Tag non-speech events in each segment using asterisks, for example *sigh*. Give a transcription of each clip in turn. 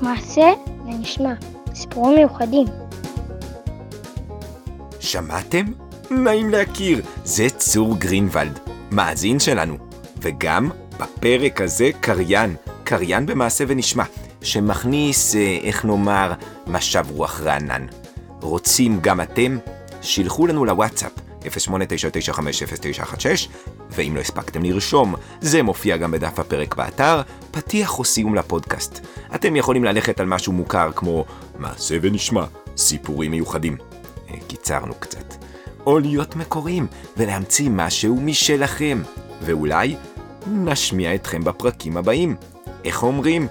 מעשה ונשמע, סיפורים מיוחדים. שמעתם? נעים להכיר, זה צור גרינוולד, מאזין שלנו, וגם בפרק הזה קריין, קריין במעשה ונשמע, שמכניס, אה, איך נאמר, משב רוח רענן. רוצים גם אתם? שילחו לנו לוואטסאפ 0899500916, ואם לא הספקתם לרשום, זה מופיע גם בדף הפרק באתר, פתיח או סיום לפודקאסט. אתם יכולים ללכת על משהו מוכר כמו מעשה ונשמע, סיפורים מיוחדים. אה, קיצרנו קצת. או להיות מקוריים ולהמציא משהו משלכם, ואולי נשמיע אתכם בפרקים הבאים. איך אומרים?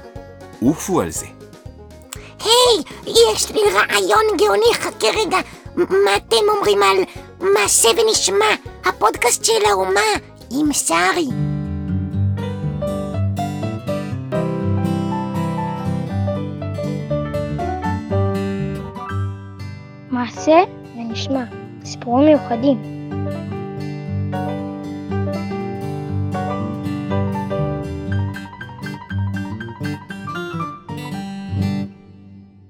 עופו על זה. היי, יש לי רעיון גאוני, חכה רגע. מה אתם אומרים על מעשה ונשמע, הפודקאסט של האומה, עם שרי? מעשה ונשמע, סיפורים מיוחדים.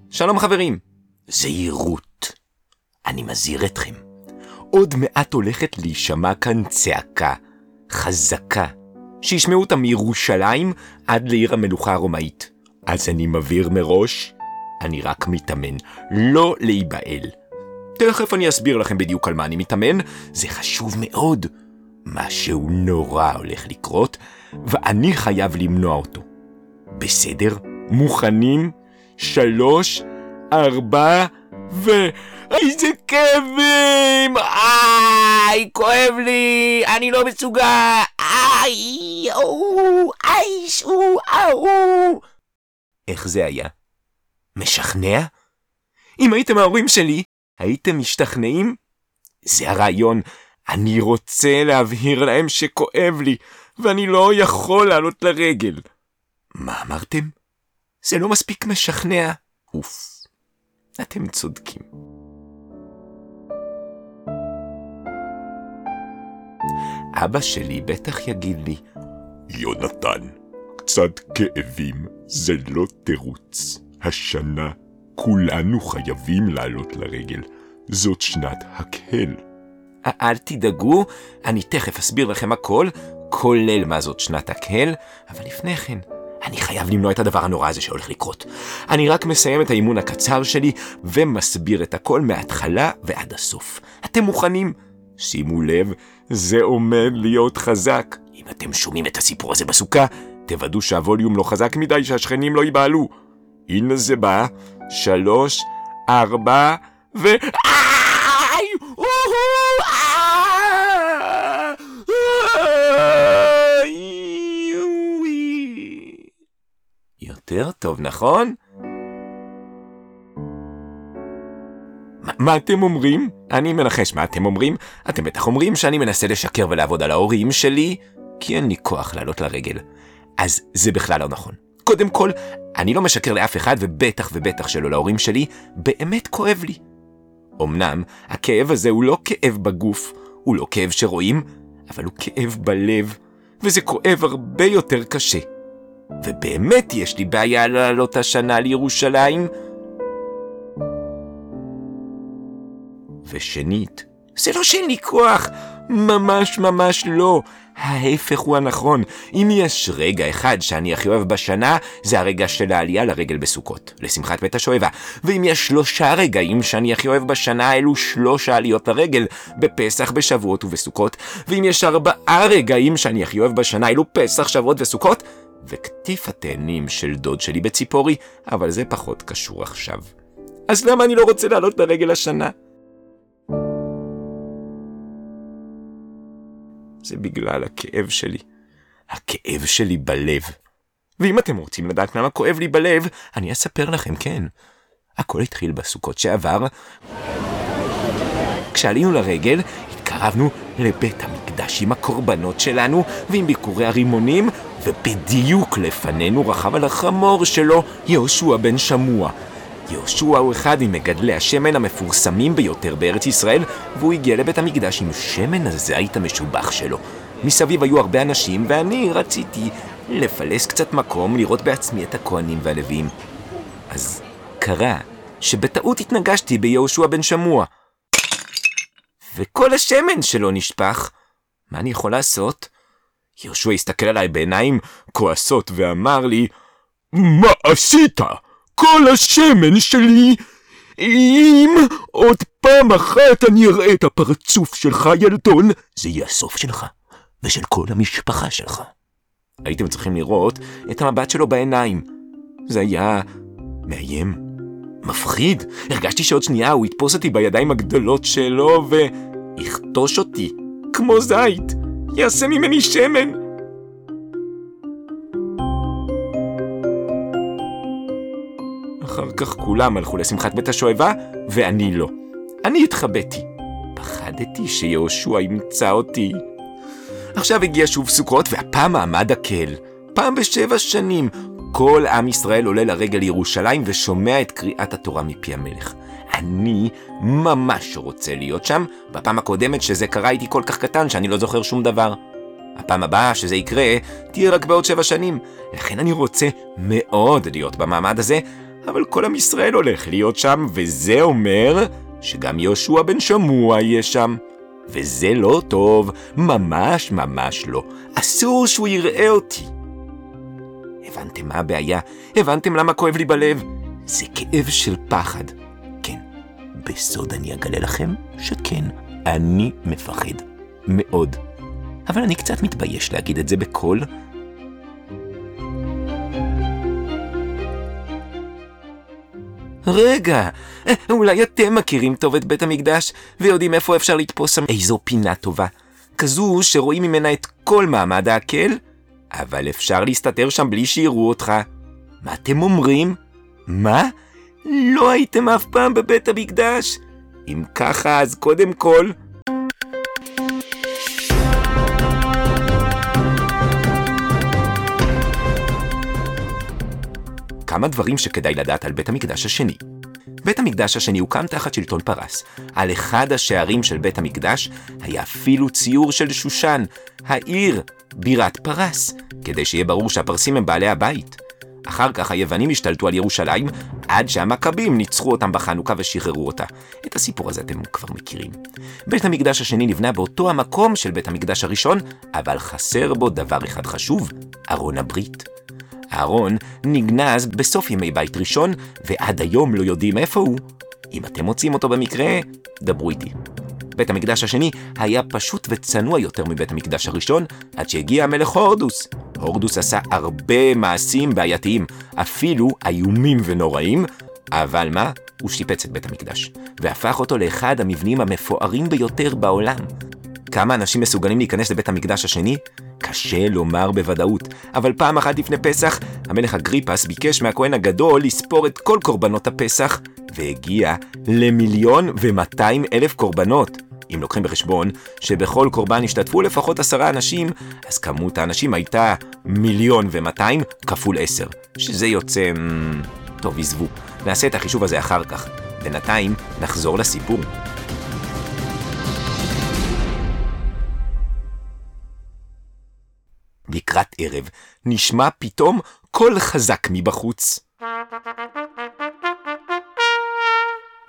שלום חברים, זהירות. אני מזהיר אתכם. עוד מעט הולכת להישמע כאן צעקה חזקה, שישמעו אותה מירושלים עד לעיר המלוכה הרומאית. אז אני מבהיר מראש, אני רק מתאמן, לא להיבהל. תכף אני אסביר לכם בדיוק על מה אני מתאמן, זה חשוב מאוד. משהו נורא הולך לקרות, ואני חייב למנוע אותו. בסדר? מוכנים? שלוש, ארבע, ו... איזה כאבים! איי, כואב לי! אני לא מסוגל! איי, אוו, איי, שו, אוו! איך זה היה? משכנע? אם הייתם ההורים שלי, הייתם משתכנעים? זה הרעיון. אני רוצה להבהיר להם שכואב לי, ואני לא יכול לעלות לרגל. מה אמרתם? זה לא מספיק משכנע. אוף, אתם צודקים. אבא שלי בטח יגיד לי, יונתן, קצת כאבים זה לא תירוץ. השנה כולנו חייבים לעלות לרגל. זאת שנת הקהל. אל תדאגו, אני תכף אסביר לכם הכל, כולל מה זאת שנת הקהל, אבל לפני כן, אני חייב למנוע את הדבר הנורא הזה שהולך לקרות. אני רק מסיים את האימון הקצר שלי ומסביר את הכל מההתחלה ועד הסוף. אתם מוכנים? שימו לב, זה עומד להיות חזק. אם אתם שומעים את הסיפור הזה בסוכה, תוודאו שהווליום לא חזק מדי שהשכנים לא ייבהלו. הנה זה בא, שלוש, ארבע, ו... יותר טוב, נכון? מה- אתם אומרים? אני מנחש מה אתם אומרים. אתם בטח אומרים שאני מנסה לשקר ולעבוד על ההורים שלי, כי אין לי כוח לעלות לרגל. אז זה בכלל לא נכון. קודם כל, אני לא משקר לאף אחד, ובטח ובטח שלא להורים שלי, באמת כואב לי. אמנם, הכאב הזה הוא לא כאב בגוף, הוא לא כאב שרואים, אבל הוא כאב בלב, וזה כואב הרבה יותר קשה. ובאמת יש לי בעיה לעלות השנה לירושלים. ושנית, זה לא שאין לי כוח, ממש ממש לא. ההפך הוא הנכון. אם יש רגע אחד שאני הכי אוהב בשנה, זה הרגע של העלייה לרגל בסוכות, לשמחת בית השואבה. ואם יש שלושה רגעים שאני הכי אוהב בשנה, אלו שלוש העליות לרגל, בפסח, בשבועות ובסוכות. ואם יש ארבעה רגעים שאני הכי אוהב בשנה, אלו פסח, שבועות וסוכות, וקטיף התאנים של דוד שלי בציפורי, אבל זה פחות קשור עכשיו. אז למה אני לא רוצה לעלות לרגל השנה? זה בגלל הכאב שלי. הכאב שלי בלב. ואם אתם רוצים לדעת למה כואב לי בלב, אני אספר לכם, כן. הכל התחיל בסוכות שעבר. כשעלינו לרגל, התקרבנו לבית המקדש עם הקורבנות שלנו ועם ביקורי הרימונים, ובדיוק לפנינו רכב על החמור שלו יהושע בן שמוע. יהושע הוא אחד ממגדלי השמן המפורסמים ביותר בארץ ישראל, והוא הגיע לבית המקדש עם שמן הזית המשובח שלו. מסביב היו הרבה אנשים, ואני רציתי לפלס קצת מקום לראות בעצמי את הכהנים והלוויים. אז קרה שבטעות התנגשתי ביהושע בן שמוע. וכל השמן שלו נשפך. מה אני יכול לעשות? יהושע הסתכל עליי בעיניים כועסות ואמר לי, מה עשית? כל השמן שלי? אם עוד פעם אחת אני אראה את הפרצוף שלך, ילדון, זה יהיה הסוף שלך, ושל כל המשפחה שלך. הייתם צריכים לראות את המבט שלו בעיניים. זה היה מאיים, מפחיד. הרגשתי שעוד שנייה הוא יתפוס אותי בידיים הגדולות שלו ויכתוש אותי, כמו זית. יעשה ממני שמן. כך כולם הלכו לשמחת בית השואבה, ואני לא. אני התחבאתי. פחדתי שיהושע ימצא אותי. עכשיו הגיע שוב סוכות, והפעם מעמד הקהל. פעם בשבע שנים, כל עם ישראל עולה לרגל לירושלים ושומע את קריאת התורה מפי המלך. אני ממש רוצה להיות שם. בפעם הקודמת שזה קרה הייתי כל כך קטן שאני לא זוכר שום דבר. הפעם הבאה שזה יקרה, תהיה רק בעוד שבע שנים. לכן אני רוצה מאוד להיות במעמד הזה, אבל כל עם ישראל הולך להיות שם, וזה אומר שגם יהושע בן שמוע יהיה שם. וזה לא טוב, ממש ממש לא. אסור שהוא יראה אותי. הבנתם מה הבעיה? הבנתם למה כואב לי בלב? זה כאב של פחד. כן, בסוד אני אגלה לכם שכן, אני מפחד. מאוד. אבל אני קצת מתבייש להגיד את זה בקול. רגע, אולי אתם מכירים טוב את בית המקדש ויודעים איפה אפשר לתפוס שם איזו פינה טובה. כזו שרואים ממנה את כל מעמד העקל, אבל אפשר להסתתר שם בלי שיראו אותך. מה אתם אומרים? מה? לא הייתם אף פעם בבית המקדש? אם ככה, אז קודם כל... כמה דברים שכדאי לדעת על בית המקדש השני. בית המקדש השני הוקם תחת שלטון פרס. על אחד השערים של בית המקדש היה אפילו ציור של שושן, העיר, בירת פרס, כדי שיהיה ברור שהפרסים הם בעלי הבית. אחר כך היוונים השתלטו על ירושלים, עד שהמכבים ניצחו אותם בחנוכה ושחררו אותה. את הסיפור הזה אתם כבר מכירים. בית המקדש השני נבנה באותו המקום של בית המקדש הראשון, אבל חסר בו דבר אחד חשוב, ארון הברית. הארון נגנז בסוף ימי בית ראשון, ועד היום לא יודעים איפה הוא. אם אתם מוצאים אותו במקרה, דברו איתי. בית המקדש השני היה פשוט וצנוע יותר מבית המקדש הראשון, עד שהגיע המלך הורדוס. הורדוס עשה הרבה מעשים בעייתיים, אפילו איומים ונוראים, אבל מה? הוא שיפץ את בית המקדש, והפך אותו לאחד המבנים המפוארים ביותר בעולם. כמה אנשים מסוגלים להיכנס לבית המקדש השני? קשה לומר בוודאות, אבל פעם אחת לפני פסח, המלך אגריפס ביקש מהכהן הגדול לספור את כל קורבנות הפסח, והגיע למיליון ומאתיים אלף קורבנות. אם לוקחים בחשבון שבכל קורבן השתתפו לפחות עשרה אנשים, אז כמות האנשים הייתה מיליון ומאתיים כפול עשר, שזה יוצא... טוב, עזבו. נעשה את החישוב הזה אחר כך. בינתיים, נחזור לסיפור. לקראת ערב, נשמע פתאום קול חזק מבחוץ.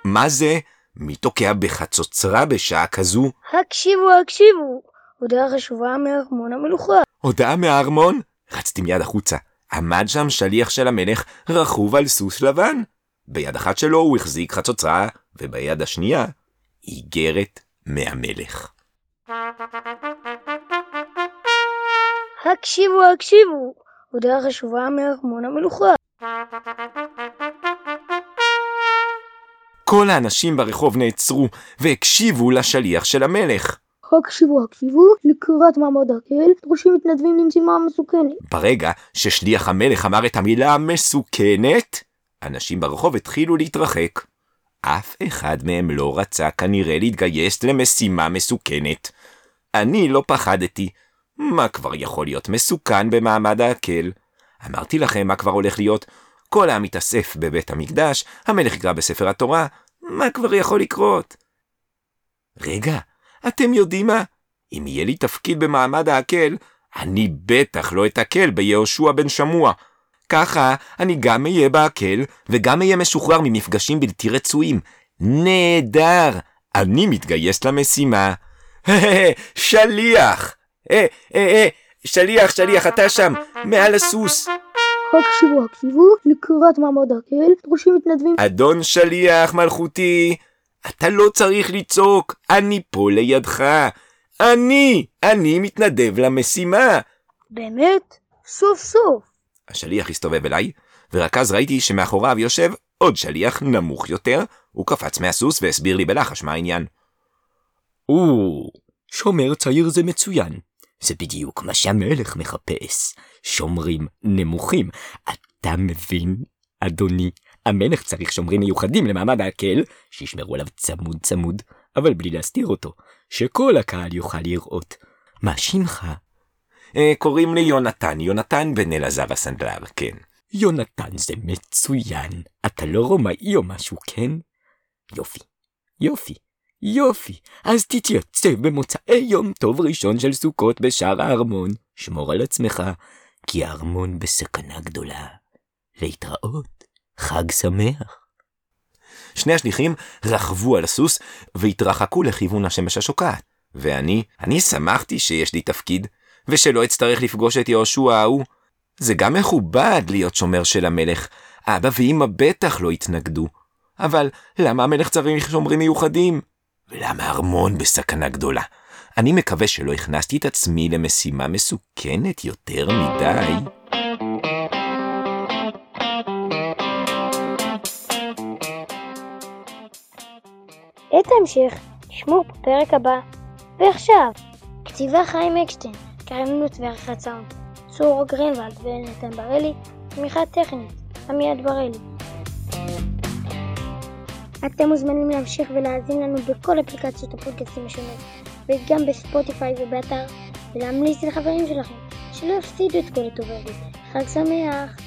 מה זה? מי תוקע בחצוצרה בשעה כזו? הקשיבו, הקשיבו. הודעה חשובה מארמון המלוכה. הודעה מהארמון? רצתי מיד החוצה. עמד שם שליח של המלך רכוב על סוס לבן. ביד אחת שלו הוא החזיק חצוצרה, וביד השנייה איגרת מהמלך. הקשיבו, הקשיבו. הודעה חשובה מארמון המלוכה. כל האנשים ברחוב נעצרו והקשיבו לשליח של המלך. הקשיבו, הקשיבו. לקראת מעמד הקהל דרושים מתנדבים למשימה מסוכנת. ברגע ששליח המלך אמר את המילה מסוכנת, אנשים ברחוב התחילו להתרחק. אף אחד מהם לא רצה כנראה להתגייס למשימה מסוכנת. אני לא פחדתי. מה כבר יכול להיות מסוכן במעמד ההקל? אמרתי לכם מה כבר הולך להיות. כל העם מתאסף בבית המקדש, המלך יקרא בספר התורה, מה כבר יכול לקרות? רגע, אתם יודעים מה? אם יהיה לי תפקיד במעמד ההקל, אני בטח לא אתקל ביהושע בן שמוע. ככה אני גם אהיה בעקל, וגם אהיה משוחרר ממפגשים בלתי רצויים. נהדר! אני מתגייס למשימה. *laughs* שליח! אה, אה, אה, שליח, שליח, אתה שם, מעל הסוס. הקשיבו, הקשיבו, לקראת מעמד הקהל דרושים מתנדבים. אדון שליח מלכותי, אתה לא צריך לצעוק, אני פה לידך. אני, אני מתנדב למשימה. באמת? סוף סוף. השליח הסתובב אליי, ורק אז ראיתי שמאחוריו יושב עוד שליח נמוך יותר, הוא קפץ מהסוס והסביר לי בלחש מה העניין. או, שומר צעיר זה מצוין. זה בדיוק מה שהמלך מחפש. שומרים נמוכים. אתה מבין, אדוני? המלך צריך שומרים מיוחדים למעמד ההקל, שישמרו עליו צמוד צמוד, אבל בלי להסתיר אותו, שכל הקהל יוכל לראות. מה שמך? אה, קוראים לי יונתן, יונתן בן אלעזר הסנדלר, כן. יונתן זה מצוין. אתה לא רומאי או משהו, כן? יופי, יופי, יופי. אז תתייצב במוצאי יום טוב ראשון של סוכות בשער הארמון. שמור על עצמך, כי הארמון בסכנה גדולה. להתראות, חג שמח. שני השליחים רכבו על הסוס והתרחקו לכיוון השמש השוקעת. ואני, אני שמחתי שיש לי תפקיד, ושלא אצטרך לפגוש את יהושע ההוא. זה גם מכובד להיות שומר של המלך. אבא ואמא בטח לא התנגדו. אבל למה המלך צריך שומרים מיוחדים? ולמה הארמון בסכנה גדולה? אני מקווה שלא הכנסתי את עצמי למשימה מסוכנת יותר מדי. את ההמשך תשמעו בפרק הבא. ועכשיו, כתיבה חיים אקשטיין, קריינות ועריכת סאונד, צור גרינוולד ונתן בראלי, תמיכה טכנית, עמיעד בראלי. אתם מוזמנים להמשיך ולהאזין לנו בכל אפליקציות הפודקאסטים השונות, וגם בספוטיפיי ובאתר, ולהמליץ לחברים שלכם, שלא יפסידו את כל הטובות. הזה. חג שמח!